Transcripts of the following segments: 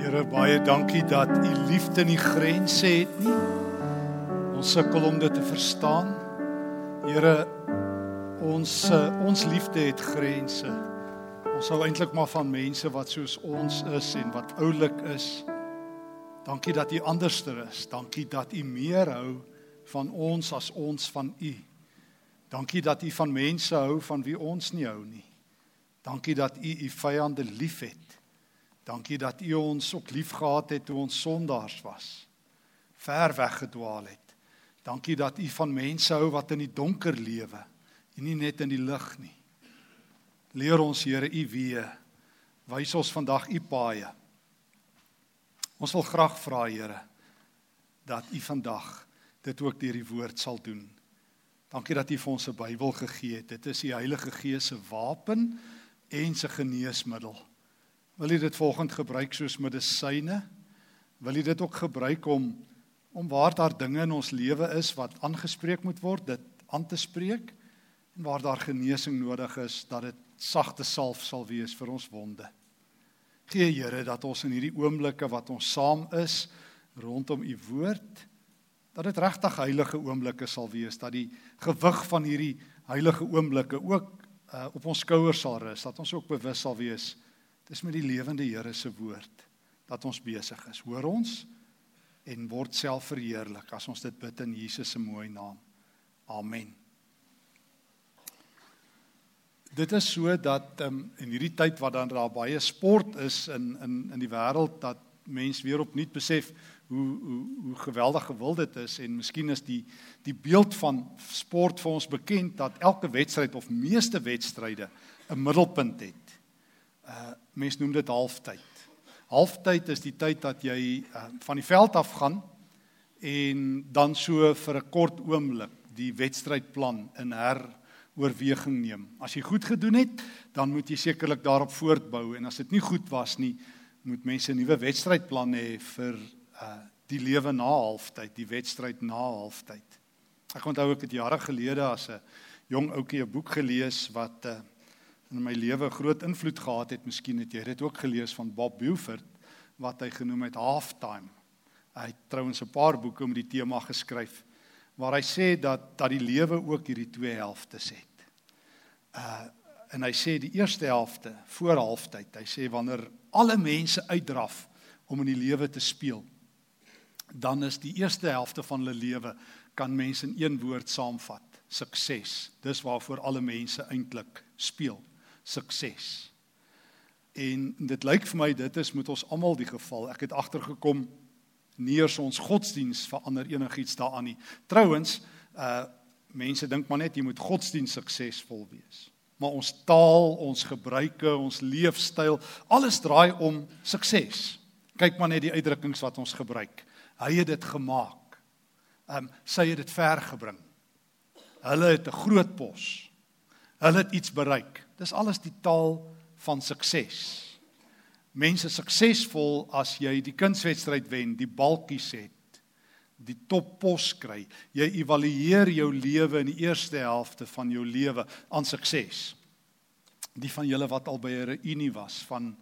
Here baie dankie dat u liefde nie grense het nie. Ons sukkel om dit te verstaan. Here ons eh, ons liefde het grense. Ons hou eintlik maar van mense wat soos ons is en wat oulik is. Dankie dat u anderster is. Dankie dat u meer hou van ons as ons van u. Dankie dat u van mense hou van wie ons nie hou nie. Dankie dat u u vyande liefhet. Dankie dat U ons ook liefgehad het toe ons sondaars was. Ver weggedwaal het. Dankie dat U van mense hou wat in die donker lewe en nie net in die lig nie. Leer ons Here U weë. Wys ons vandag U paaie. Ons wil graag vra Here dat U vandag dit ook deur die woord sal doen. Dankie dat U vir ons 'n Bybel gegee het. Dit is die Heilige Gees se wapen en se geneesmiddel. Wil jy dit volgend gebruik soos medisyne? Wil jy dit ook gebruik om om waar daar dinge in ons lewe is wat aangespreek moet word, dit aan te spreek en waar daar genesing nodig is, dat dit sagte salf sal wees vir ons wonde. Gee Here dat ons in hierdie oomblikke wat ons saam is rondom u woord dat dit regtig heilige oomblikke sal wees dat die gewig van hierdie heilige oomblikke ook uh, op ons skouers sal rus dat ons ook bewus sal wees Dis met die lewende Here se woord dat ons besig is. Hoor ons en word self verheerlik as ons dit bid in Jesus se mooi naam. Amen. Dit is so dat um, in hierdie tyd wat dan daar baie sport is in in in die wêreld dat mense weer opnuut besef hoe hoe hoe geweldig gewild dit is en miskien is die die beeld van sport vir ons bekend dat elke wedstryd of meeste wedstryde 'n middelpunt het uh mens noem dit halftyd. Halftyd is die tyd dat jy uh, van die veld af gaan en dan so vir 'n kort oomblik die wedstrydplan in heroorweging neem. As jy goed gedoen het, dan moet jy sekerlik daarop voortbou en as dit nie goed was nie, moet mense 'n nuwe wedstrydplan hê vir uh die lewe na halftyd, die wedstryd na halftyd. Ek onthou ek het jare gelede as 'n jong ouetjie 'n boek gelees wat uh in my lewe groot invloed gehad het. Miskien het jy dit ook gelees van Bob Buford wat hy genoem het Halftime. Hy het trouens 'n paar boeke met die tema geskryf waar hy sê dat dat die lewe ook hierdie twee helftes het. Uh en hy sê die eerste helfte voor halftyd. Hy sê wanneer alle mense uitdraf om in die lewe te speel, dan is die eerste helfte van hulle lewe kan mense in een woord saamvat: sukses. Dis waarvoor alle mense eintlik speel sukses. En dit lyk vir my dit is met ons almal die geval. Ek het agtergekom nie eers ons godsdiens verander enigiets daaraan nie. Trouwens, uh mense dink maar net jy moet godsdiens suksesvol wees. Maar ons taal, ons gebruike, ons leefstyl, alles draai om sukses. Kyk maar net die uitdrukkings wat ons gebruik. Hy het dit gemaak. Ehm um, sy het dit ver gebring. Hulle het 'n groot pos. Hulle het iets bereik. Dis alles die taal van sukses. Mense suksesvol as jy die kunswedstryd wen, die balkies het, die toppos kry. Jy evalueer jou lewe in die eerste helfte van jou lewe aan sukses. Die van julle wat al by 'n reunie was van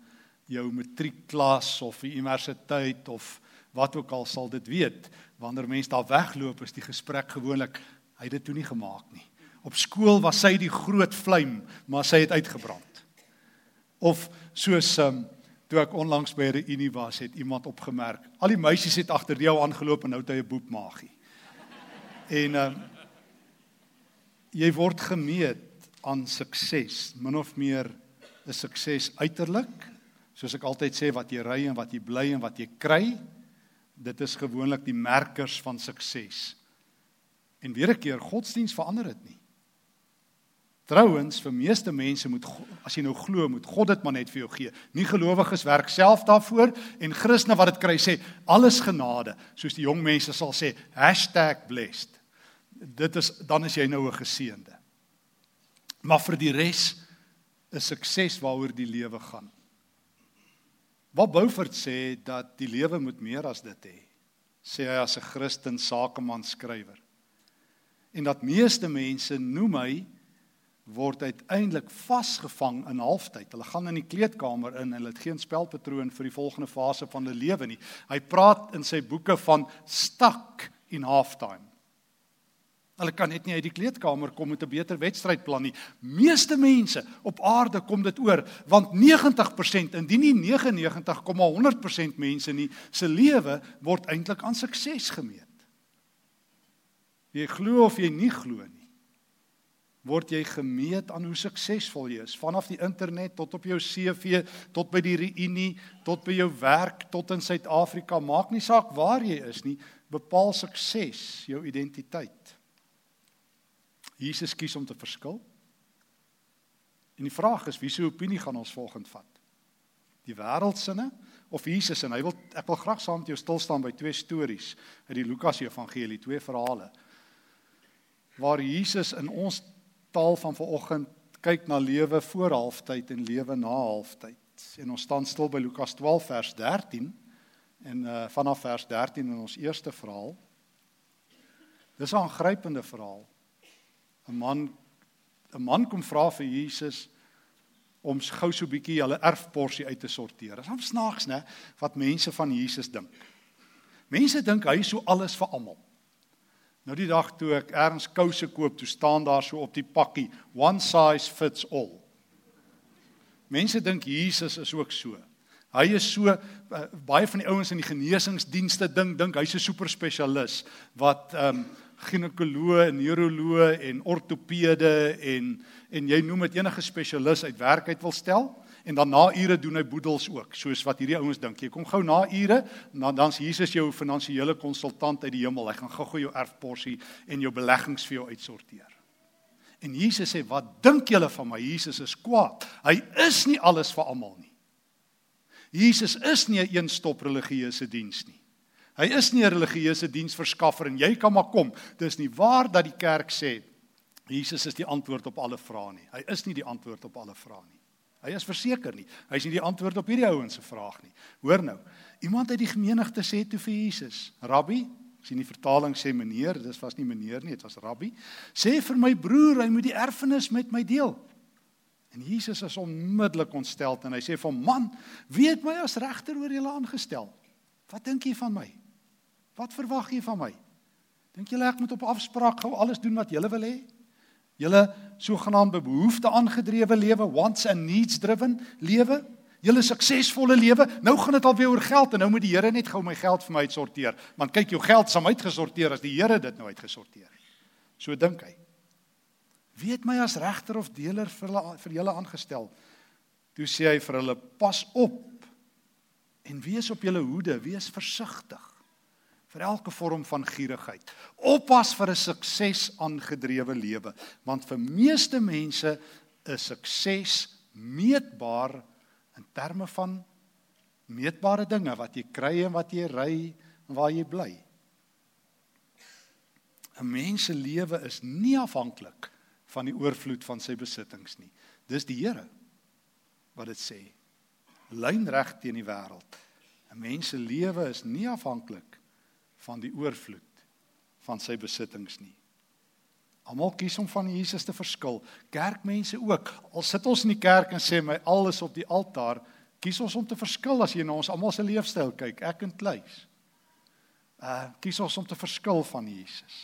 jou matriekklas of die universiteit of wat ook al sal dit weet, wanneer mense daar wegloop is die gesprek gewoonlik hy het dit toe nie gemaak nie. Op skool was sy die groot vlam, maar sy het uitgebrand. Of soos um, toe ek onlangs by 'n reunie was, het iemand opgemerk, al die meisies het agter jou aangeloop en nou het hy 'n boepmagie. En um, jy word gemeet aan sukses, min of meer 'n sukses uiterlik, soos ek altyd sê wat jy ry en wat jy bly en wat jy kry, dit is gewoonlik die merkers van sukses. En weer 'n keer, godsdiens verander dit nie. Trouwens, vir meeste mense moet as jy nou glo, moet God dit maar net vir jou gee. Nie gelowiges werk self daarvoor en Christene wat dit kry sê alles genade, soos die jong mense sal sê #blessed. Dit is dan is jy nou 'n geseënde. Maar vir die res is sukses waaroor die lewe gaan. Wat Beaufort sê dat die lewe moet meer as dit hê, sê hy as 'n Christen sakeman skrywer. En dat meeste mense noem hy word uiteindelik vasgevang in halftyd. Hulle gaan in die kleedkamer in en hulle het geen spelpatroon vir die volgende fase van hulle lewe nie. Hy praat in sy boeke van stuck in halftime. Hulle kan net nie uit die kleedkamer kom met 'n beter wedstrydplan nie. Meeste mense op aarde kom dit oor want 90% indien nie 99,100% mense nie se lewe word eintlik aan sukses gemeet. Jy glo of jy nie glo nie word jy gemeet aan hoe suksesvol jy is. Vanaf die internet tot op jou CV tot by die reunie tot by jou werk tot in Suid-Afrika. Maak nie saak waar jy is nie bepaal sukses jou identiteit. Jesus kies om te verskil. En die vraag is wie se opinie gaan ons volgende vat? Die wêreldsinne of Jesus en hy wil ek wil graag saam met jou stil staan by twee stories uit die Lukas Evangelie twee verhale waar Jesus in ons taal van vanoggend kyk na lewe voor halftyd en lewe na halftyd. En ons staan stil by Lukas 12 vers 13 en uh vanaf vers 13 in ons eerste verhaal. Dis 'n aangrypende verhaal. 'n Man 'n man kom vra vir Jesus om gou so 'n bietjie hulle erfporsie uit te sorteer. Dit is hom snaaks, né, wat mense van Jesus dink. Mense dink hy is so alles vir almal. Nou die dag toe ek ergens kouse koop, toe staan daar so op die pakkie, one size fits all. Mense dink Jesus is ook so. Hy is so uh, baie van die ouens in die genesingsdienste dink dink hy's 'n super spesialis wat ehm um, ginekoloog en neuroloog en ortopede en en jy noem dit enige spesialis uit werk uit wil stel en dan na ure doen hy boedels ook, soos wat hierdie ouens dink. Jy kom gou na ure, dan dan's Jesus jou finansiële konsultant uit die hemel. Hy gaan gou-gou jou erfporsie en jou beleggings vir jou uitsorteer. En Jesus sê, "Wat dink julle van my? Jesus is kwaad. Hy is nie alles vir almal nie. Jesus is nie 'n een-stop religieuse diens nie. Hy is nie 'n religieuse diensverskaffer en jy kan maar kom. Dis nie waar dat die kerk sê Jesus is die antwoord op alle vrae nie. Hy is nie die antwoord op alle vrae nie. Hy is verseker nie. Hy is nie die antwoord op hierdie ouens se vraag nie. Hoor nou. Iemand uit die gemeente sê toe vir Jesus: "Rabbi, sien die vertaling sê meneer, dis was nie meneer nie, dit was rabbi. Sê vir my broer, hy moet die erfenis met my deel." En Jesus is onmiddellik ontstel en hy sê vir hom: "Man, wie het my as regter oor julle aangestel? Wat dink jy van my? Wat verwag jy van my? Dink julle ek moet op afspraak gou alles doen wat julle wil hê?" Julle sogenaamde behoefte aangedrewe lewe, wants and needs driven lewe, julle suksesvolle lewe. Nou gaan dit alweer oor geld en nou moet die Here net gou my geld vir my uitsorteer. Want kyk, jou geld is om uitgesorteer as die Here dit nou uitgesorteer. So dink hy. Wie het my as regter of deler vir hulle vir julle aangestel? Toe sê hy vir hulle: "Pas op en wees op julle hoede, wees versigtig vir elke vorm van gierigheid. Oppas vir 'n sukses aangedrewe lewe, want vir meeste mense is sukses meetbaar in terme van meetbare dinge wat jy kry en wat jy ry en waar jy bly. 'n Mens se lewe is nie afhanklik van die oorvloed van sy besittings nie. Dis die Here wat dit sê. Lynreg teen die wêreld. 'n Mens se lewe is nie afhanklik van die oorvloed van sy besittings nie. Almal kies om van Jesus te verskil. Kerkmense ook. Al sit ons in die kerk en sê my alles op die altaar, kies ons om te verskil as jy na ons almal se leefstyl kyk, ek en Kluis. Uh kies ons om te verskil van Jesus.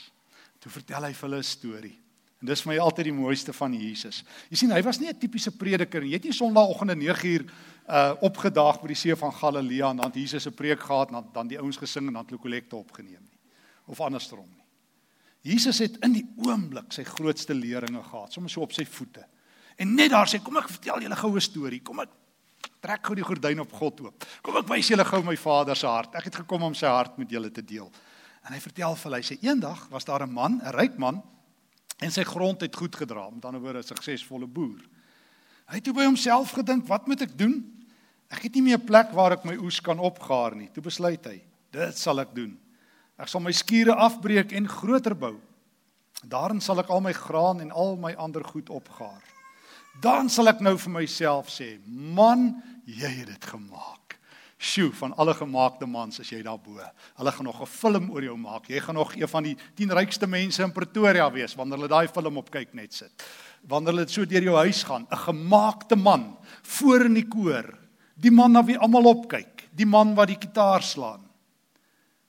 Toe vertel hy vir hulle 'n storie. En dis vir my altyd die mooiste van Jesus. Jy sien, hy was nie 'n tipiese prediker nie. Jy het nie Sondagoggend 9uur uh opgedaag by die see van Galilea en dan het Jesus 'n preek gehad en dan dan die ouens gesing en dan het kollekte opgeneem nie. Of andersom nie. Jesus het in die oomblik sy grootste leringe gehad, sommer so op sy voete. En net daar sê, kom ek vertel julle gou 'n storie. Kom ek trek gou die gordyn op God oop. Kom ek wys julle gou my Vader se hart. Ek het gekom om sy hart met julle te deel. En hy vertel vir hulle, hy sê eendag was daar 'n man, 'n ryk man en sy grond het goed gedra, met ander woorde 'n suksesvolle boer. Hy het toe by homself gedink, wat moet ek doen? Ek het nie meer 'n plek waar ek my oes kan opgaar nie. Toe besluit hy, dit sal ek doen. Ek sal my skure afbreek en groter bou. Daarin sal ek al my graan en al my ander goed opgaar. Dan sal ek nou vir myself sê, man, jy het dit gemaak. Sjoe, van alle gemaakte mans as jy daarbo. Hulle gaan nog 'n film oor jou maak. Jy gaan nog een van die 10 rykste mense in Pretoria wees wanneer hulle daai film op kyk net sit. wanneer hulle so deur jou huis gaan, 'n gemaakte man voor in die koor, die man na wie almal opkyk, die man wat die kitaar slaan.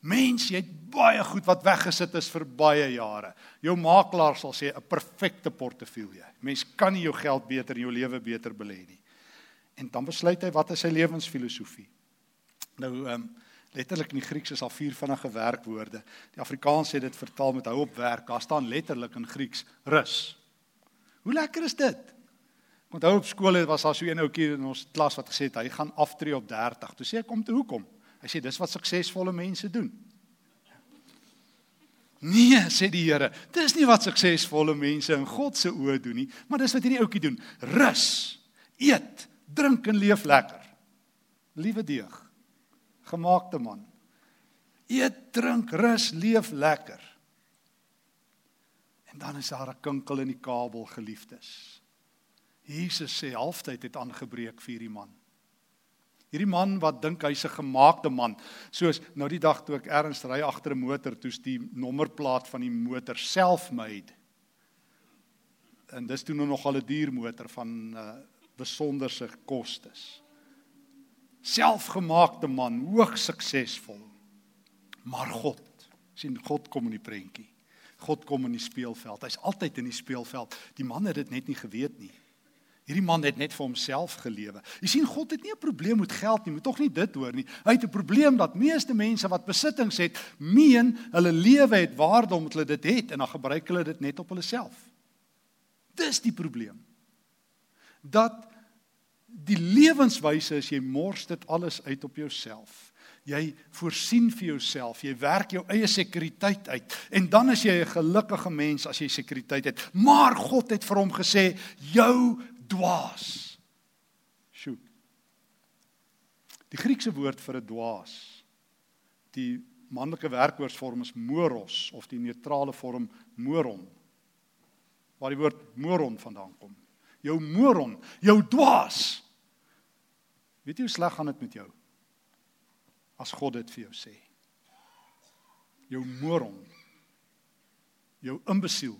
Mens, jy het baie goed wat weggesit is vir baie jare. Jou makelaar sal sê 'n perfekte portefeulje. Mens kan nie jou geld beter en jou lewe beter belê nie. En dan besluit hy wat is sy lewensfilosofie. Nou ehm um, letterlik in die Grieks is daar vier vinnige werkwoorde. Die Afrikaans sê dit vertaal met hou op werk. Daar staan letterlik in Grieks rus. Hoe lekker is dit? Onthou op skool was daar so een ouetjie in ons klas wat gesê het hy gaan aftree op 30. Toe sê ek kom toe hoekom? Hy sê dis wat suksesvolle mense doen. Nee, sê die Here, dis nie wat suksesvolle mense in God se oë doen nie, maar dis wat hierdie ouetjie doen. Rus, eet, drink en leef lekker. Liewe deeg. Gemaakte man. Eet, drink, rus, leef lekker. En dan is daar 'n kinkel in die kabel, geliefdes. Jesus sê halftyd het aangebreek vir hierdie man. Hierdie man wat dink hy's 'n gemaakte man. Soos nou die dag toe ek erns ry agter 'n motor, toets die nommerplaat van die motor self-made. En dis toe nou nog al 'n duur motor van uh besonderse kostes. Selfgemaakte man, hoogs suksesvol. Maar God, sien God kom in die prentjie. God kom in die speelveld. Hy's altyd in die speelveld. Die man het dit net nie geweet nie. Hierdie man het net vir homself gelewe. Jy sien God het nie 'n probleem met geld nie, moet tog nie dit hoor nie. Hy het 'n probleem dat meeste mense wat besittings het, meen hulle lewe het waarde omdat hulle dit het en dan gebruik hulle dit net op hulle self. Dis die probleem. Dat die lewenswyse is jy mors dit alles uit op jouself. Jy voorsien vir jouself, jy werk jou eie sekuriteit uit en dan is jy 'n gelukkige mens as jy sekuriteit het. Maar God het vir hom gesê, jou dwaas. Sjoe. Die Griekse woord vir 'n dwaas. Die manlike werkwoordsvorm is moros of die neutrale vorm moron. Waar die woord moron vandaan kom. Jou moron, jou dwaas. Weet jy hoe sleg gaan dit met jou? As God dit vir jou sê. Jou moron. Jou imbesiel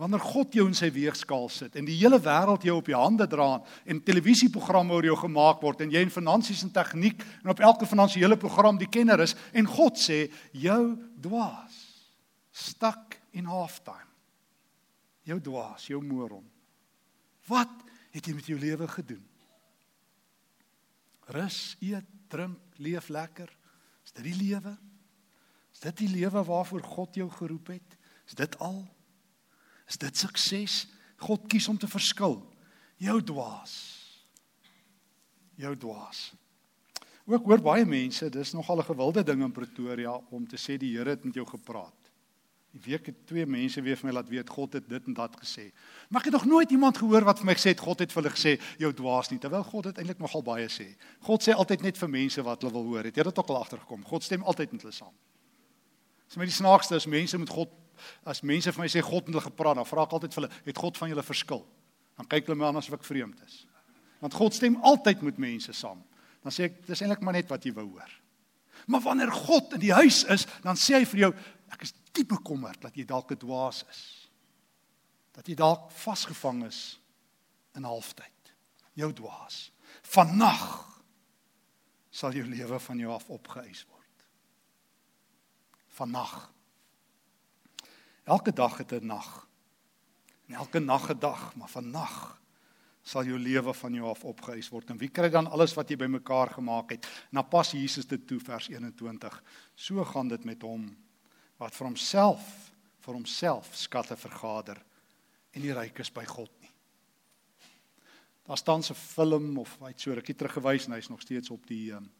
wanneer God jou in sy weegskaal sit en die hele wêreld jou op die hande dra en televisieprogramme oor jou gemaak word en jy in finansies en tegniek en op elke finansiële program die kenner is en God sê jou dwaas stak in halftime jou dwaas jou moron wat het jy met jou lewe gedoen rus eet drink leef lekker is dit die lewe is dit die lewe waarvoor God jou geroep het is dit al Is dit sukses? God kies om te verskil. Jou dwaas. Jou dwaas. Ook hoor baie mense, dis nogal 'n gewilde ding in Pretoria om te sê die Here het met jou gepraat. Die week het twee mense weer vir my laat weet God het dit en dat gesê. Maar ek het nog nooit iemand gehoor wat vir my gesê het God het vir hulle gesê jou dwaas nie, terwyl God dit eintlik nogal baie sê. God sê altyd net vir mense wat hulle wil hoor. Het jy dit ook al agtergekom? God stem altyd met hulle saam. Dis my die snaakste is mense met God as mense vir my sê God het hulle gepraat, dan vra ek altyd vir hulle, het God van julle verskil? Dan kyk hulle my aan asof ek vreemd is. Want God stem altyd met mense saam. Dan sê ek dis eintlik maar net wat jy wou hoor. Maar wanneer God in die huis is, dan sê hy vir jou, ek is diep bekommerd dat jy dalk 'n dwaas is. Dat jy dalk vasgevang is in halftyd. Jou dwaas. Vannag sal jou lewe van jou af opgeëis word. Vannag Elke dag het 'n nag. En elke nag 'n dag, maar vannag sal jou lewe van jou af opgeëis word. En wie kry dan alles wat jy bymekaar gemaak het? Na pas Jesus dit toe vers 21. So gaan dit met hom wat vir homself vir homself skatte vergader en die ryk is by God nie. Daar staan 'n film of hy het so rukkie teruggewys en hy's nog steeds op die um,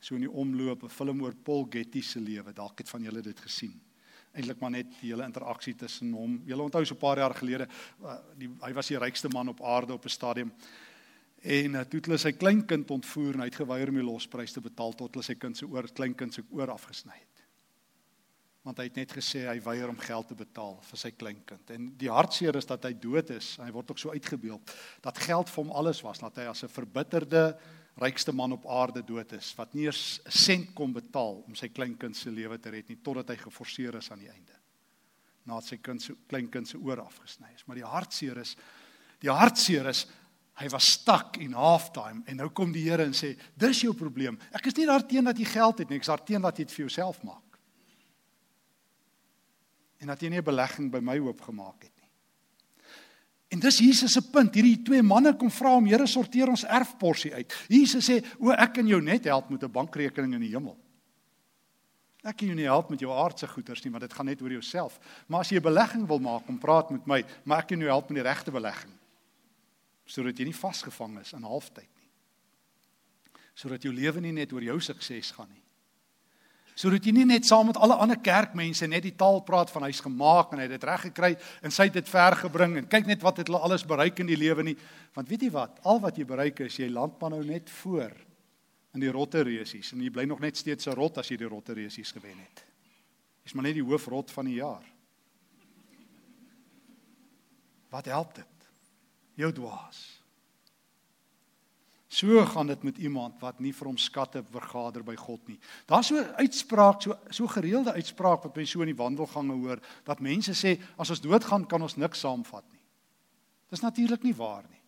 so in die omloop 'n film oor Paul Getty se lewe. Dalk het van julle dit gesien eintlik maar net die hele interaksie tussen hom. Jy onthou so 'n paar jaar gelede, uh, die, hy was die rykste man op aarde op 'n stadium. En uh, toe het hulle sy kleinkind ontvoer en hy het geweier om die losprys te betaal tot hulle sy kind se oor kleinkind se oor afgesny het. Want hy het net gesê hy weier om geld te betaal vir sy kleinkind. En die hartseer is dat hy dood is. Hy word ook so uitgebeeld dat geld vir hom alles was, dat hy as 'n verbitterde rykste man op aarde dood is wat nie 'n sent kon betaal om sy kleinkind se lewe te red nie totdat hy geforseer is aan die einde. nadat sy kind se klein kind se oor afgesny is. Maar die hartseer is die hartseer is hy was stak in halftime en nou kom die Here en sê dis jou probleem. Ek is nie daarteen dat jy geld het nie, ek is daarteen dat jy dit vir jouself maak. En dat jy nie 'n belegging by my hoop gemaak het nie. En dis Jesus se punt. Hierdie twee manne kom vra om Here sorteer ons erfporsie uit. Jesus sê o ek kan jou net help met 'n bankrekening in die hemel. Ek kan jou nie help met jou aardse goederes nie, want dit gaan net oor jouself. Maar as jy 'n belegging wil maak, kom praat met my, maar ek kan jou help met die regte belegging. Sodat jy nie vasgevang is in halftyd nie. Sodat jou lewe nie net oor jou sukses gaan nie. Sodat jy nie net saam met alle ander kerkmense net die taal praat van hy's gemaak en hy het dit reg gekry en sy het dit ver gebring en kyk net wat het hulle alles bereik in die lewe nie. Want weet jy wat? Al wat jy bereik is jy land maar nou net voor in die rotte reusies en jy bly nog net steeds 'n rot as jy die rotte reusies gewen het. Jy's maar net die hoofrot van die jaar. Wat help dit? Jou dwaas. So gaan dit met iemand wat nie vir hom skatte vergader by God nie. Daar's so 'n uitspraak, so so gereelde uitspraak wat mense so in die wandelgange hoor dat mense sê as ons doodgaan kan ons niks saamvat nie. Dis natuurlik nie waar nie.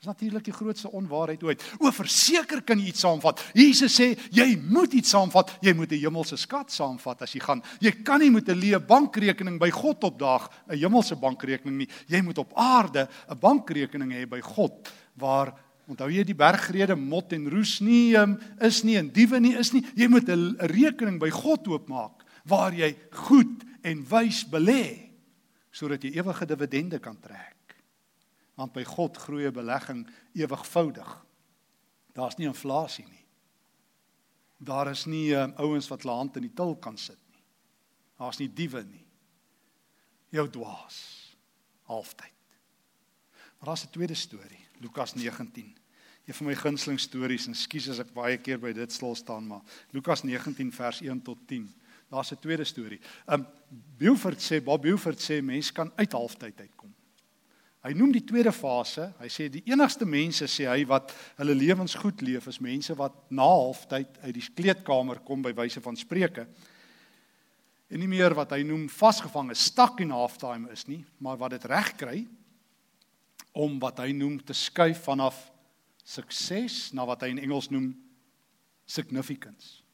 Dis natuurlik die grootste onwaarheid ooit. O, verseker kan jy iets saamvat. Jesus sê jy moet iets saamvat. Jy moet 'n hemelse skat saamvat as jy gaan. Jy kan nie met 'n leë bankrekening by God opdaag, 'n hemelse bankrekening nie. Jy moet op aarde 'n bankrekening hê by God waar onthou jy die bergrede mot en roes nie um, is nie en diewe nie is nie. Jy moet 'n rekening by God oopmaak waar jy goed en wys belê sodat jy ewige dividende kan trek want by God groei 'n belegging ewigvoudig. Daar's nie inflasie nie. Daar is nie um, ouens wat hulle hand in die til kan sit nie. Daar's nie diewe nie. Jou dwaas. Halftyd. Maar daar's 'n tweede storie, Lukas 19. Een van my gunsteling stories en skuis as ek baie keer by dit stil staan, maar Lukas 19 vers 1 tot 10. Daar's 'n tweede storie. Um Beaufort sê, Bob Beaufort sê mense kan uit halftyd uitkom. Hy noem die tweede fase. Hy sê die enigste mense sê hy wat hulle lewens goed leef is mense wat na halftyd uit die kleedkamer kom by wyse van spreuke. En nie meer wat hy noem vasgevang is, stuck in halftime is nie, maar wat dit reg kry om wat hy noem te skuif vanaf sukses na wat hy in Engels noem significance.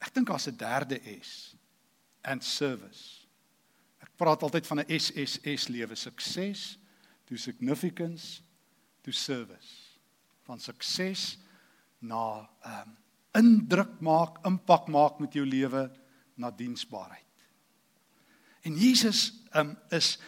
Ek dink daar's 'n derde S and service praat altyd van 'n SSS lewe, sukses to significance to service. Van sukses na ehm um, indruk maak, impak maak met jou lewe na diensbaarheid. En Jesus ehm um, is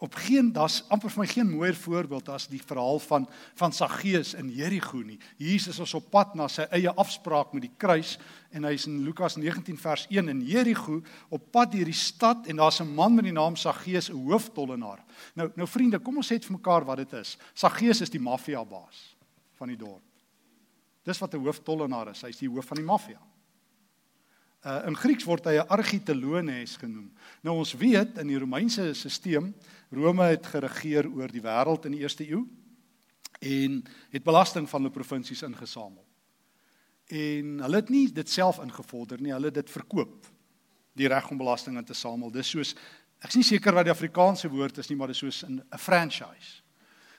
op geen daar's amper vir my geen mooier voorbeeld as die verhaal van van Saggeus in Jerigo nie. Jesus is op pad na sy eie afspraak met die kruis en hy's in Lukas 19 vers 1 in Jerigo op pad deur die stad en daar's 'n man met die naam Saggeus, 'n hooftollenaar. Nou nou vriende, kom ons sê dit vir mekaar wat dit is. Saggeus is die maffia baas van die dorp. Dis wat 'n hooftollenaar is. Hy's die hoof van die maffia. Uh, in Grieks word hy 'n argitelones genoem. Nou ons weet in die Romeinse stelsel, Rome het geregeer oor die wêreld in die eerste eeu en het belasting van hulle provinsies ingesamel. En hulle het nie dit self ingevorder nie, hulle het dit verkoop. Die reg om belasting in te samel. Dis soos ek is nie seker wat die Afrikaanse woord is nie, maar dit is soos 'n franchise.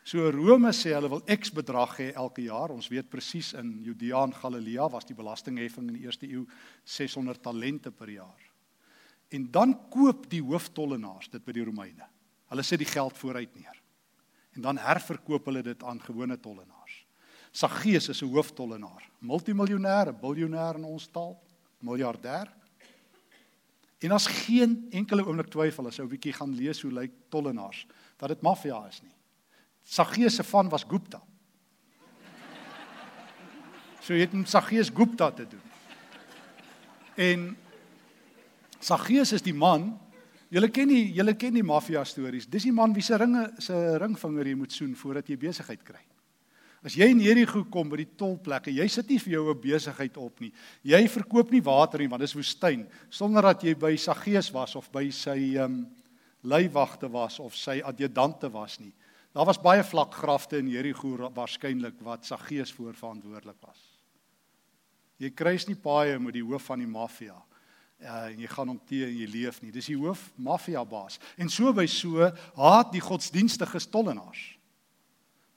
So Rome sê hulle wil X bedrag hê elke jaar. Ons weet presies in Judea en Galilea was die belastingheffing in die eerste eeu 600 talente per jaar. En dan koop die hooftollenaars dit by die Romeine. Hulle sit die geld vooruit neer. En dan herverkoop hulle dit aan gewone tollenaars. Saggeus is 'n hooftollenaar, multimiljonêr, 'n biljoenêr in ons taal, miljardêr. En as geen enkele oomblik twyfel as ou bietjie gaan lees hoe lyk tollenaars, dat dit maffia is nie. Saggeus se van was Gupta. So jy het met Saggeus Gupta te doen. En Saggeus is die man, julle ken die julle ken die maffia stories. Dis die man wie se ringe se ringvinger jy moet soen voordat jy besigheid kry. As jy in Jerigo kom by die tolplekke, jy sit nie vir jou 'n besigheid op nie. Jy verkoop nie water nie want dis woestyn sonder dat jy by Saggeus was of by sy ehm um, leiwagte was of sy adjudante was nie. Daar was baie vlak grafte in Jerigo waarskynlik wat Saggeus voor verantwoordelik was. Jy kruis nie paaie met die hoof van die maffia uh, en jy gaan hom te en jy leef nie. Dis die hoof maffia baas. En so by so haat die godsdienstige tollenaars.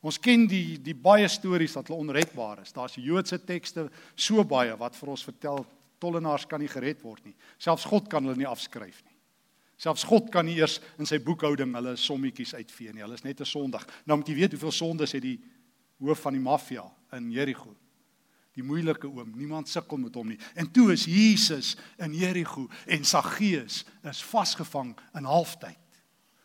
Ons ken die die baie stories dat hulle onredbaar is. Daar's Joodse tekste so baie wat vir ons vertel tollenaars kan nie gered word nie. Selfs God kan hulle nie afskryf nie. Selfs God kan nie eers in sy boekhouding hulle sommetjies uitvee nie. Hulle is net 'n sondig. Nou moet jy weet hoeveel sondes het die hoof van die maffia in Jerigo die moeilike oom. Niemand sukkel met hom nie. En toe is Jesus in Jerigo en Saggeus is vasgevang in halftyd.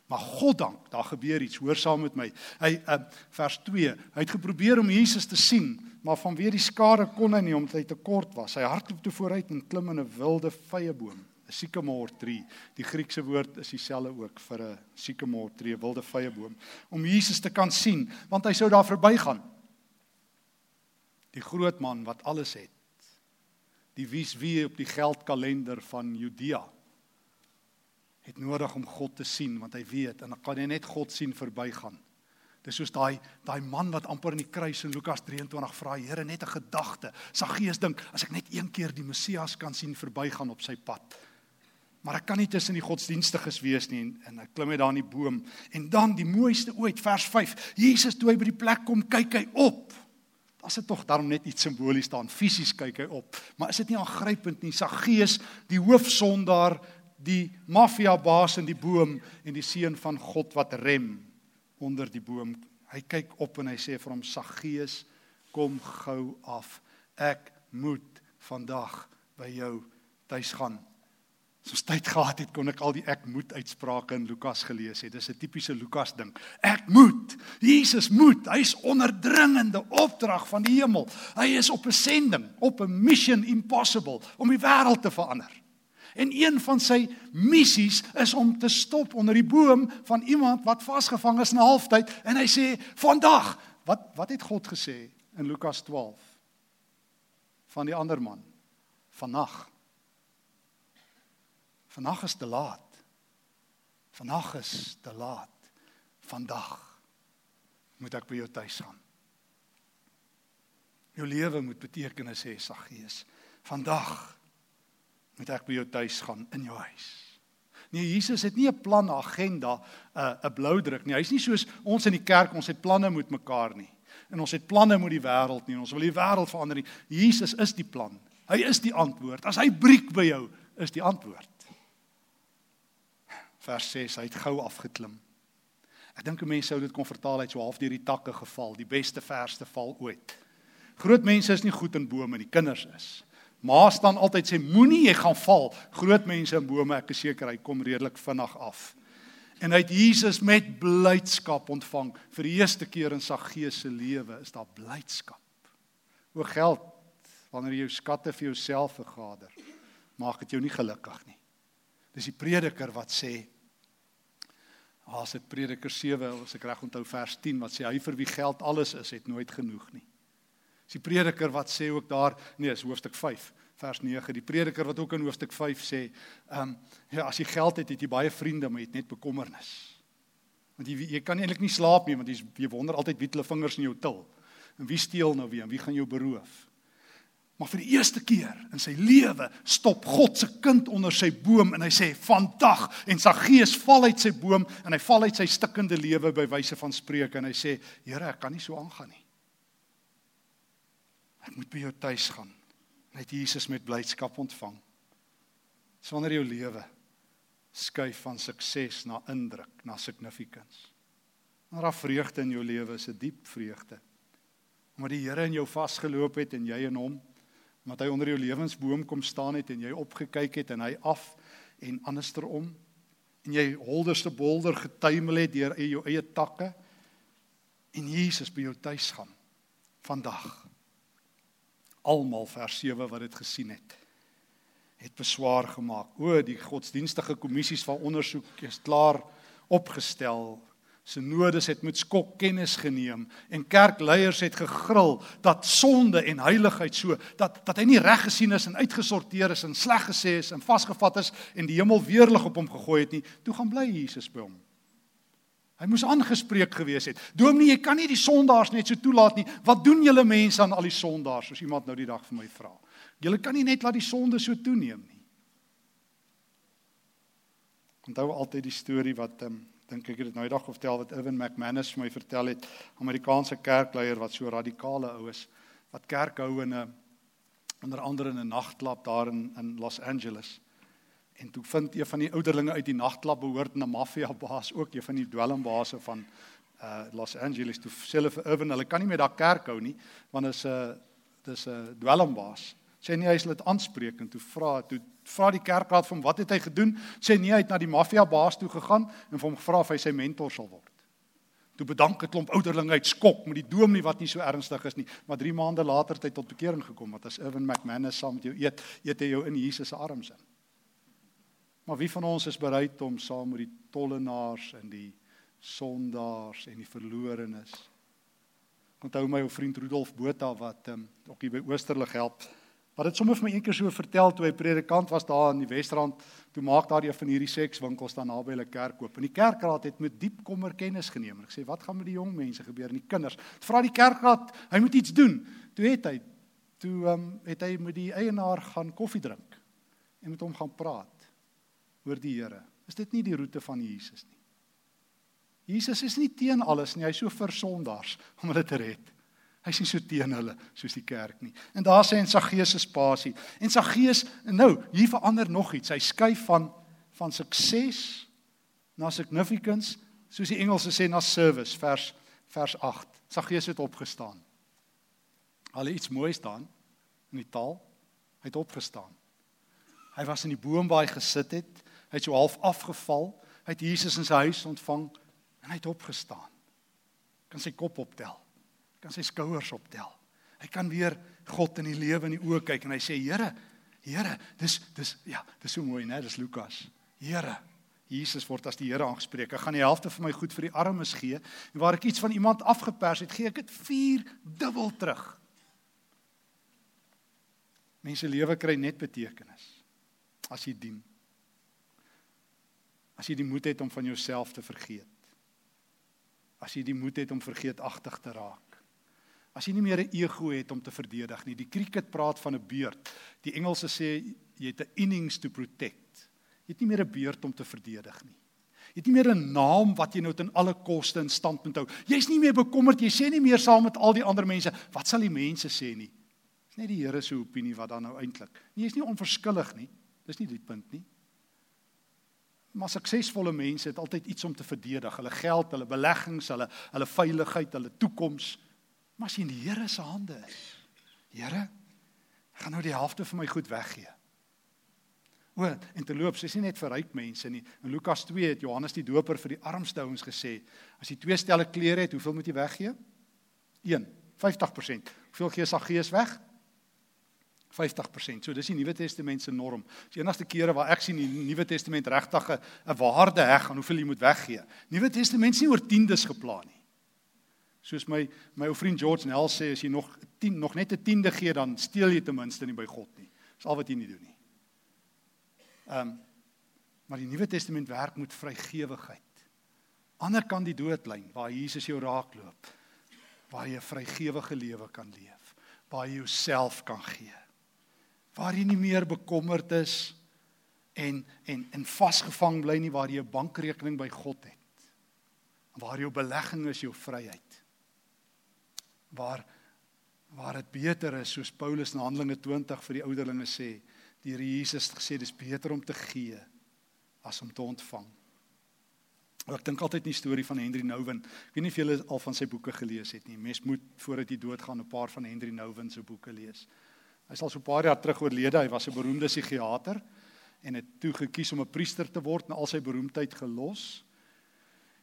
Maar God dank, daar gebeur iets. Hoor saam met my. Hy uh, vers 2. Hy het geprobeer om Jesus te sien, maar vanweer die skare kon hy nie omdat hy te kort was. Hy hardloop toe vooruit en klim in 'n wilde vyeboom, 'n sycamore tree. Die Griekse woord is dieselfde ook vir 'n sycamore tree, wilde vyeboom, om Jesus te kan sien, want hy sou daar verbygaan die groot man wat alles het. Die wies wie op die geldkalender van Judea het nodig om God te sien want hy weet en dan kan hy net God sien verbygaan. Dis soos daai daai man wat amper in die kruis in Lukas 23 vra Here net 'n gedagte. Saggeus dink as ek net een keer die Messias kan sien verbygaan op sy pad. Maar ek kan nie tussen die godsdienstiges wees nie en, en ek klim net daar in die boom en dan die mooiste ooit vers 5. Jesus toe hy by die plek kom kyk hy op. As dit tog daarom net iets simbolies staan, fisies kyk hy op, maar is dit nie aangrypend nie? Saggeus, die hoofsondaar, die mafiabaas in die boom en die seun van God wat rem onder die boom. Hy kyk op en hy sê vir hom Saggeus, kom gou af. Ek moet vandag by jou tuis gaan. As ons tyd gehad het, kon ek al die ek moet uitsprake in Lukas gelees het. Dis 'n tipiese Lukas ding. Ek moet. Jesus moet. Hy's onderdringende opdrag van die hemel. Hy is op 'n sending, op 'n mission impossible om die wêreld te verander. En een van sy missies is om te stop onder die boom van iemand wat vasgevang is in 'n halftyd en hy sê vandag, wat wat het God gesê in Lukas 12 van die ander man? Vannag Vandag is te laat. Vandag is te laat. Vandag moet ek by jou tuis gaan. Jou lewe moet betekenis hê, Saggeus. Vandag moet ek by jou tuis gaan in jou huis. Nee, Jesus het nie 'n plan, 'n agenda, 'n 'n blou druk nie. Hy's nie soos ons in die kerk, ons het planne met mekaar nie. En ons het planne met die wêreld nie. Ons wil die wêreld verander nie. Jesus is die plan. Hy is die antwoord. As hy breek by jou, is die antwoord vers 6, hy het gou afgeklim. Ek dink 'n mens sou dit kon vertaal uit so half deur die takke geval, die beste verste val ooit. Groot mense is nie goed in bome nie, kinders is. Ma staan altyd sê moenie jy gaan val. Groot mense in bome, ek is seker hy kom redelik vinnig af. En hy het Jesus met blydskap ontvang. Vir die eerste keer in sy gees se lewe is daar blydskap. O geld, wanneer jy jou skatte vir jouself vergader, maak dit jou nie gelukkig nie. Dis die prediker wat sê As dit Prediker 7, as ek reg onthou vers 10 wat sê hy vir wie geld alles is, het nooit genoeg nie. Dis die prediker wat sê ook daar, nee, is hoofstuk 5 vers 9. Die prediker wat ook in hoofstuk 5 sê, ehm um, ja, as jy geld het, het jy baie vriende, maar jy het net bekommernis. Want jy jy kan eintlik nie slaap nie want jy jy wonder altyd wie hulle vingers in jou til. En wie steel nou weer? Wie gaan jou beroof? Maar vir die eerste keer in sy lewe stop God se kind onder sy boom en hy sê vandag en sy gees val uit sy boom en hy val uit sy stikkende lewe by wyse van spreuke en hy sê Here ek kan nie so aangaan nie. Ek moet by jou tuis gaan. Net Jesus met blydskap ontvang. Sonder jou lewe skuif van sukses na indruk, na significance. Maar daar vreugde in jou lewe is 'n diep vreugde. Omdat die Here in jou vasgeloop het en jy in hom omdat hy onder jou lewensboom kom staan het en jy opgekyk het en hy af en andersterom en jy holderste bolder getuimel het deur jou eie takke. En Jesus by jou tuis gaan vandag. Almal vers 7 wat dit gesien het het beswaar gemaak. O die godsdienstige kommissies van ondersoek is klaar opgestel Synodes het met skok kennis geneem en kerkleiers het gegril dat sonde en heiligheid so dat dat hy nie reg gesien is en uitgesorteer is en sleg gesê is en vasgevat is en die hemel weerlig op hom gegooi het nie. Toe gaan bly Jesus by hom. Hy moes aangespreek gewees het. Dominee, jy kan nie die sondaars net so toelaat nie. Wat doen julle mense aan al die sondaars? Soos iemand nou die dag vir my vra. Julle kan nie net laat die sonde so toeneem nie. onthou altyd die storie wat um, dink ek het dit nou eendag vertel wat Irwin McManus vir my vertel het, Amerikaanse kerkleier wat so radikale ou is wat kerk hou in 'n onder andere in 'n nagklub daar in in Los Angeles. En toe vind een van die ouderlinge uit die nagklub behoort na maffia baas ook een van die dwelmbase van uh Los Angeles toe sê hulle vir Irwin hulle kan nie meer daar kerk hou nie want is 'n uh, dis 'n uh, dwelmbaas. Sê nie hy sal dit aanspreek en toe vra toe vra die kerkraad van wat het hy gedoen? Sê nee, hy het na die maffia baas toe gegaan en vir hom gevra of hy sy mentor sal word. Toe bedank 'n klomp ouderlinge uit skok met die dominee wat nie so ernstig is nie, maar 3 maande later het hy tot bekering gekom want as Irwin McManus saam met jou eet, eet hy jou in Jesus se arms in. Maar wie van ons is bereid om saam met die tollenaars en die sondaars en die verlorenes? Onthou my ou vriend Rudolf Botha wat um, ook hier by Oosterlig help Maar dit sommer vir my eendag so vertel toe hy predikant was daar in die Wesrand, toe maak daar een van hierdie sekswinkels dan naby hulle kerk oop. En die kerkraad het met diep kommer kennis geneem. Ek sê, "Wat gaan met die jong mense gebeur en die kinders?" Vra die kerkraad, hy moet iets doen. Toe het hy toe um, het hy met die eienaar gaan koffie drink en met hom gaan praat oor die Here. Is dit nie die roete van Jesus nie? Jesus is nie teen alles nie, hy is so vir sondaars om hulle te red. Hy sien so teen hulle soos die kerk nie. En daar sê en Saggeus se spasie. En Saggeus nou, hier verander nog iets. Hy skuif van van sukses na significance, soos die Engelse sê na service, vers vers 8. Saggeus het opgestaan. Al iets moois staan in die taal. Hy het opgestaan. Hy was in die boom waar hy gesit het. Hy het so half afgeval. Hy het Jesus in sy huis ontvang en hy het opgestaan. Kan sy kop optel kan sy skouers optel. Hy kan weer God in die lewe in die oë kyk en hy sê Here, Here, dis dis ja, dis so mooi, né? Dis Lukas. Here, Jesus word as die Here aangespreek. Ek gaan die helfte van my goed vir die armes gee en waar ek iets van iemand afgepers het, gee ek dit 4 dubbel terug. Mense lewe kry net betekenis as jy dien. As jy die moed het om van jouself te vergeet. As jy die moed het om vergeetagtig te raak. As jy nie meer 'n ego het om te verdedig nie. Die cricket praat van 'n beurt. Die Engelse sê jy het 'n innings to protect. Jy het nie meer 'n beurt om te verdedig nie. Jy het nie meer 'n naam wat jy nou ten alle koste in stand moet hou. Jy's nie meer bekommerd, jy sê nie meer saam met al die ander mense, wat sal die mense sê nie? Dis net die Here se opinie wat dan nou eintlik. Nee, jy's nie onverskillig nie. Dis nie die punt nie. Maar suksesvolle mense het altyd iets om te verdedig. Hulle geld, hulle beleggings, hulle hulle veiligheid, hulle toekoms. Maar as jy in die Here se hande is. Here, ek gaan nou die helfte van my goed weggee. O, en te loop, dis nie net vir ryk mense nie. In Lukas 2 het Johannes die Doper vir die armste ouens gesê, as jy twee stelle klere het, hoeveel moet jy weggee? 1, 50%. Hoeveel gee Saggeus weg? 50%. So dis die Nuwe Testament se norm. Die enigste kere waar ek sien die Nuwe Testament regtig 'n waarde heg aan hoeveel jy moet weggee. Nuwe Testament is nie oor tiendes geplan nie. Soos my my ou vriend George Nel sê as jy nog 10 nog net 'n tiende gee dan steel jy ten minste nie by God nie. Dis al wat jy nie doen nie. Ehm um, maar die Nuwe Testament werk met vrygewigheid. Ander kan die doodlyn waar Jesus jou raakloop. Waar jy 'n vrygewige lewe kan leef. Waar jy jouself kan gee. Waar jy nie meer bekommerd is en en en vasgevang bly nie waar jy 'n bankrekening by God het. Waar jou belegging is jou vryheid waar waar dit beter is soos Paulus in Handelinge 20 vir die ouderlinge sê, die Here Jesus het gesê dis beter om te gee as om te ontvang. Ek dink altyd in die storie van Henry Nouwen. Ek weet nie of julle al van sy boeke gelees het nie. Mens moet voordat jy doodgaan 'n paar van Henry Nouwen se boeke lees. Hy is al so 'n paar jaar terug oorlede. Hy was 'n beroemde psigiater en het toe gekies om 'n priester te word en al sy beroemdheid gelos.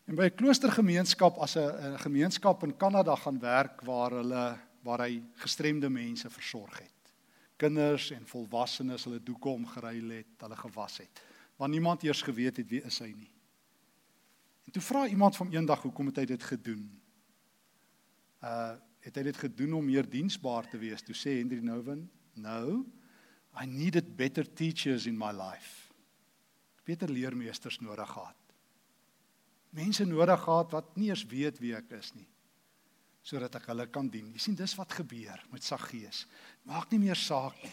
En by 'n kloostergemeenskap as 'n gemeenskap in Kanada gaan werk waar hulle waar hy gestremde mense versorg het. Kinders en volwassenes hulle doeke omgeruil het, hulle gewas het. Want niemand eers geweet het wie is hy nie. En toe vra iemand van eendag hoekom het hy dit gedoen? Uh het hy dit gedoen om meer diensbaar te wees? Toe sê Henry Nouwen, "No, I needed better teachers in my life." Beter leermeesters nodig gehad mense nodig gehad wat nie eens weet wie ek is nie sodat ek hulle kan dien. Jy sien dis wat gebeur met Saggeus. Maak nie meer saak nie.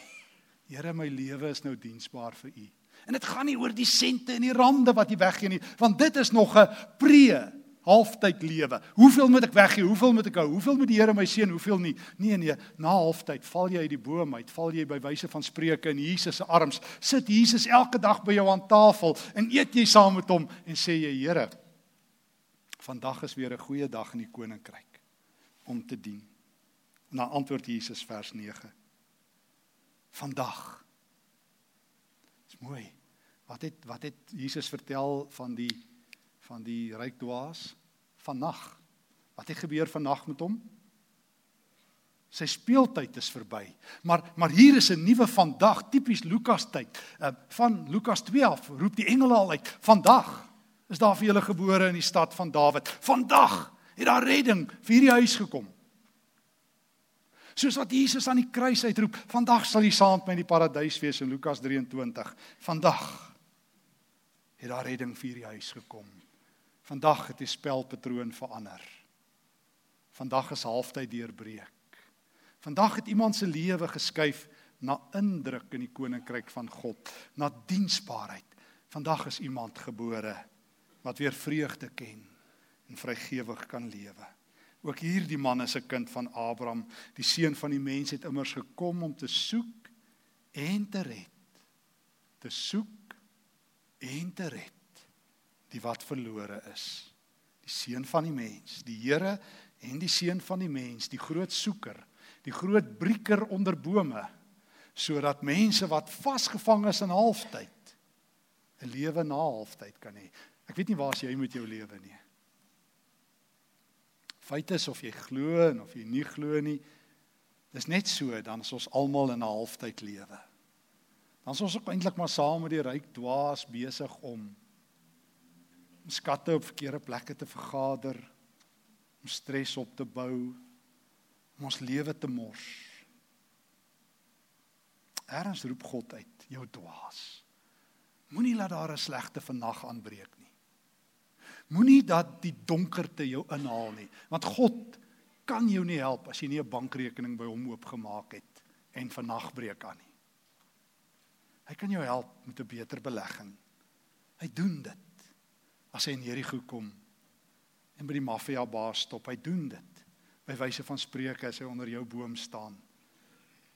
Here, my lewe is nou diensbaar vir U. En dit gaan nie oor die sente en die rande wat jy weggee nie, want dit is nog 'n pre halftyd lewe. Hoeveel moet ek weggee? Hoeveel moet ek hou? Hoeveel moet die Here my seën? Hoeveel nie? Nee nee, na halftyd val jy uit die boom uit, val jy by wyse van spreuke in Jesus se arms. Sit Jesus elke dag by jou aan tafel en eet jy saam met hom en sê jy Here, vandag is weer 'n goeie dag in die koninkryk om te dien. Na antwoord Jesus vers 9. Vandag mooi. Wat het wat het Jesus vertel van die van die ryk dwaas vannag? Wat het gebeur vannag met hom? Sy speeltyd is verby. Maar maar hier is 'n nuwe vandag, tipies Lukas tyd. Uh, van Lukas 2 af roep die engele al uit: "Vandag is daar vir julle gebore in die stad van Dawid. Vandag het daar redding vir hierdie huis gekom." Soos wat Jesus aan die kruis uitroep, vandag sal jy saam met my in die paradys wees in Lukas 23. Vandag het daar redding vir die huis gekom. Vandag het die spelpatroon verander. Vandag is halftyd deurbreek. Vandag het iemand se lewe geskuif na indruk in die koninkryk van God, na diensbaarheid. Vandag is iemand gebore wat weer vreugde ken en vrygewig kan lewe. Ook hierdie man is 'n kind van Abraham. Die seun van die mens het immers gekom om te soek en te red. Te soek en te red die wat verlore is. Die seun van die mens, die Here en die seun van die mens, die groot soeker, die groot brieker onder bome sodat mense wat vasgevang is in halftyd 'n lewe na halftyd kan hê. Ek weet nie waar jy met jou lewe nie. Feit is of jy glo en of jy nie glo nie. Dis net so dan is ons almal in 'n halftyd lewe. Dan is ons ook eintlik maar saam met die ryk dwaas besig om om skatte op verkeerde plekke te vergader, om stres op te bou, om ons lewe te mors. Erns roep God uit, jou dwaas. Moenie laat daar 'n slegte vannag aanbreek nie. Moenie dat die donkerte jou inhaal nie, want God kan jou nie help as jy nie 'n bankrekening by hom oopgemaak het en vannag breek aan nie. Hy kan jou help met 'n beter belegging. Hy doen dit. As hy in Jerigo kom en by die maffia baas stop, hy doen dit. By wyse van spreuke as hy onder jou boom staan.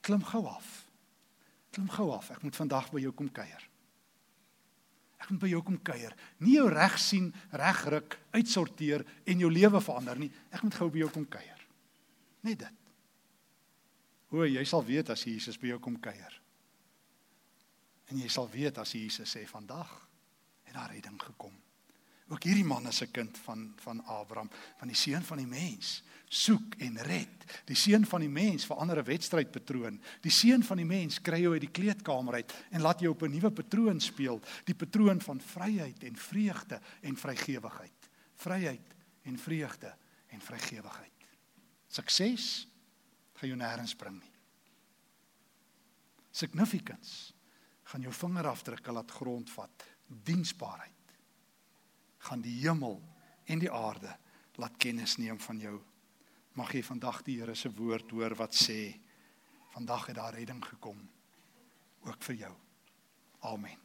Klim gou af. Klim gou af. Ek moet vandag by jou kom kuier. Ek moet by jou kom kuier. Nie jou reg sien, regruk, uitsorteer en jou lewe verander nie. Ek moet gou by jou kom kuier. Net dit. O, jy sal weet as Jesus by jou kom kuier. En jy sal weet as Jesus sê vandag het daar redding gekom. Ook hierdie man is 'n kind van van Abraham, van die seun van die mens. Soek en red. Die seun van die mens verander 'n wedstrydpatroon. Die seun van die mens kry jou uit die kleedkamer uit en laat jou op 'n nuwe patroon speel, die patroon van vryheid en vreugde en vrygewigheid. Vryheid en vreugde en vrygewigheid. Sukses gaan jou nêrens bring nie. Significance gaan jou vingerafdrukke laat grondvat. Diensbaarheid gaan die hemel en die aarde laat kennis neem van jou. Mag jy vandag die Here se woord hoor wat sê vandag het daar redding gekom ook vir jou. Amen.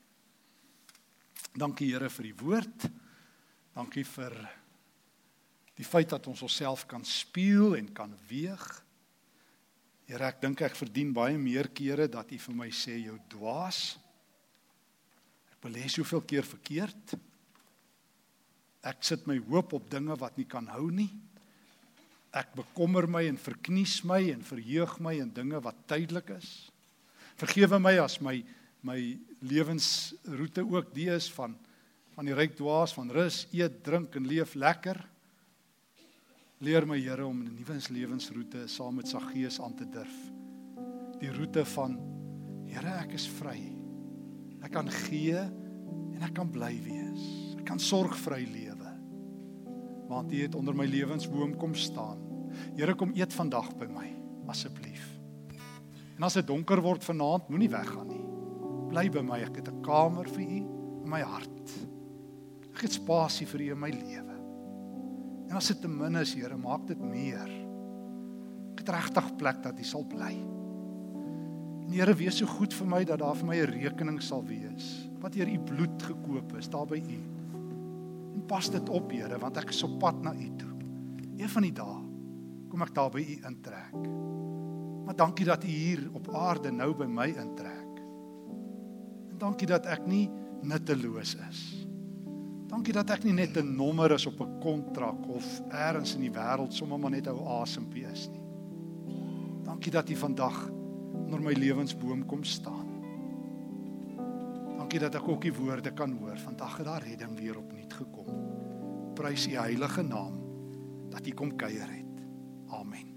Dankie Here vir die woord. Dankie vir die feit dat ons onsself kan spieël en kan weeg. Here, ek dink ek verdien baie meer kere dat U vir my sê jou dwaas. Ek belê soveel keer verkeerd. Ek sit my hoop op dinge wat nie kan hou nie. Ek bekommer my en verknies my en verheug my in dinge wat tydelik is. Vergewe my as my my lewensroete ook die is van van die ryk dwaas van rus, eet, drink en leef lekker. Leer my Here om 'n nuwe lewensroete saam met Saggees aan te durf. Die roete van Here, ek is vry. Ek kan gee en ek kan bly wees. Ek kan sorgvry leef want U het onder my lewensboom kom staan. Here kom eet vandag by my asseblief. En as dit donker word vanaand, moenie weggaan nie. Bly by my, ek het 'n kamer vir U in my hart. Ek het spasie vir U in my lewe. En as dit te min is, Here, maak dit meer. Ek het regtig plek dat U sal bly. En Here, wees so goed vir my dat daar vir my 'n rekening sal wees wat deur u bloed gekoop is daar by u. Pas dit op, Here, want ek is op pad na u toe. Een van die dae kom ek daar by u intrek. Maar dankie dat u hier op aarde nou by my intrek. En dankie dat ek nie nutteloos is. Dankie dat ek nie net 'n nommer is op 'n kontrak of eers in die wêreld sommer maar net 'n asempie is nie. Dankie dat u vandag onder my lewensboom kom staan. Dankie dat ek ook die woorde kan hoor. Vandag het daar redding weer opnuut gekom. Prys u heilige naam dat u kom kuier het. Amen.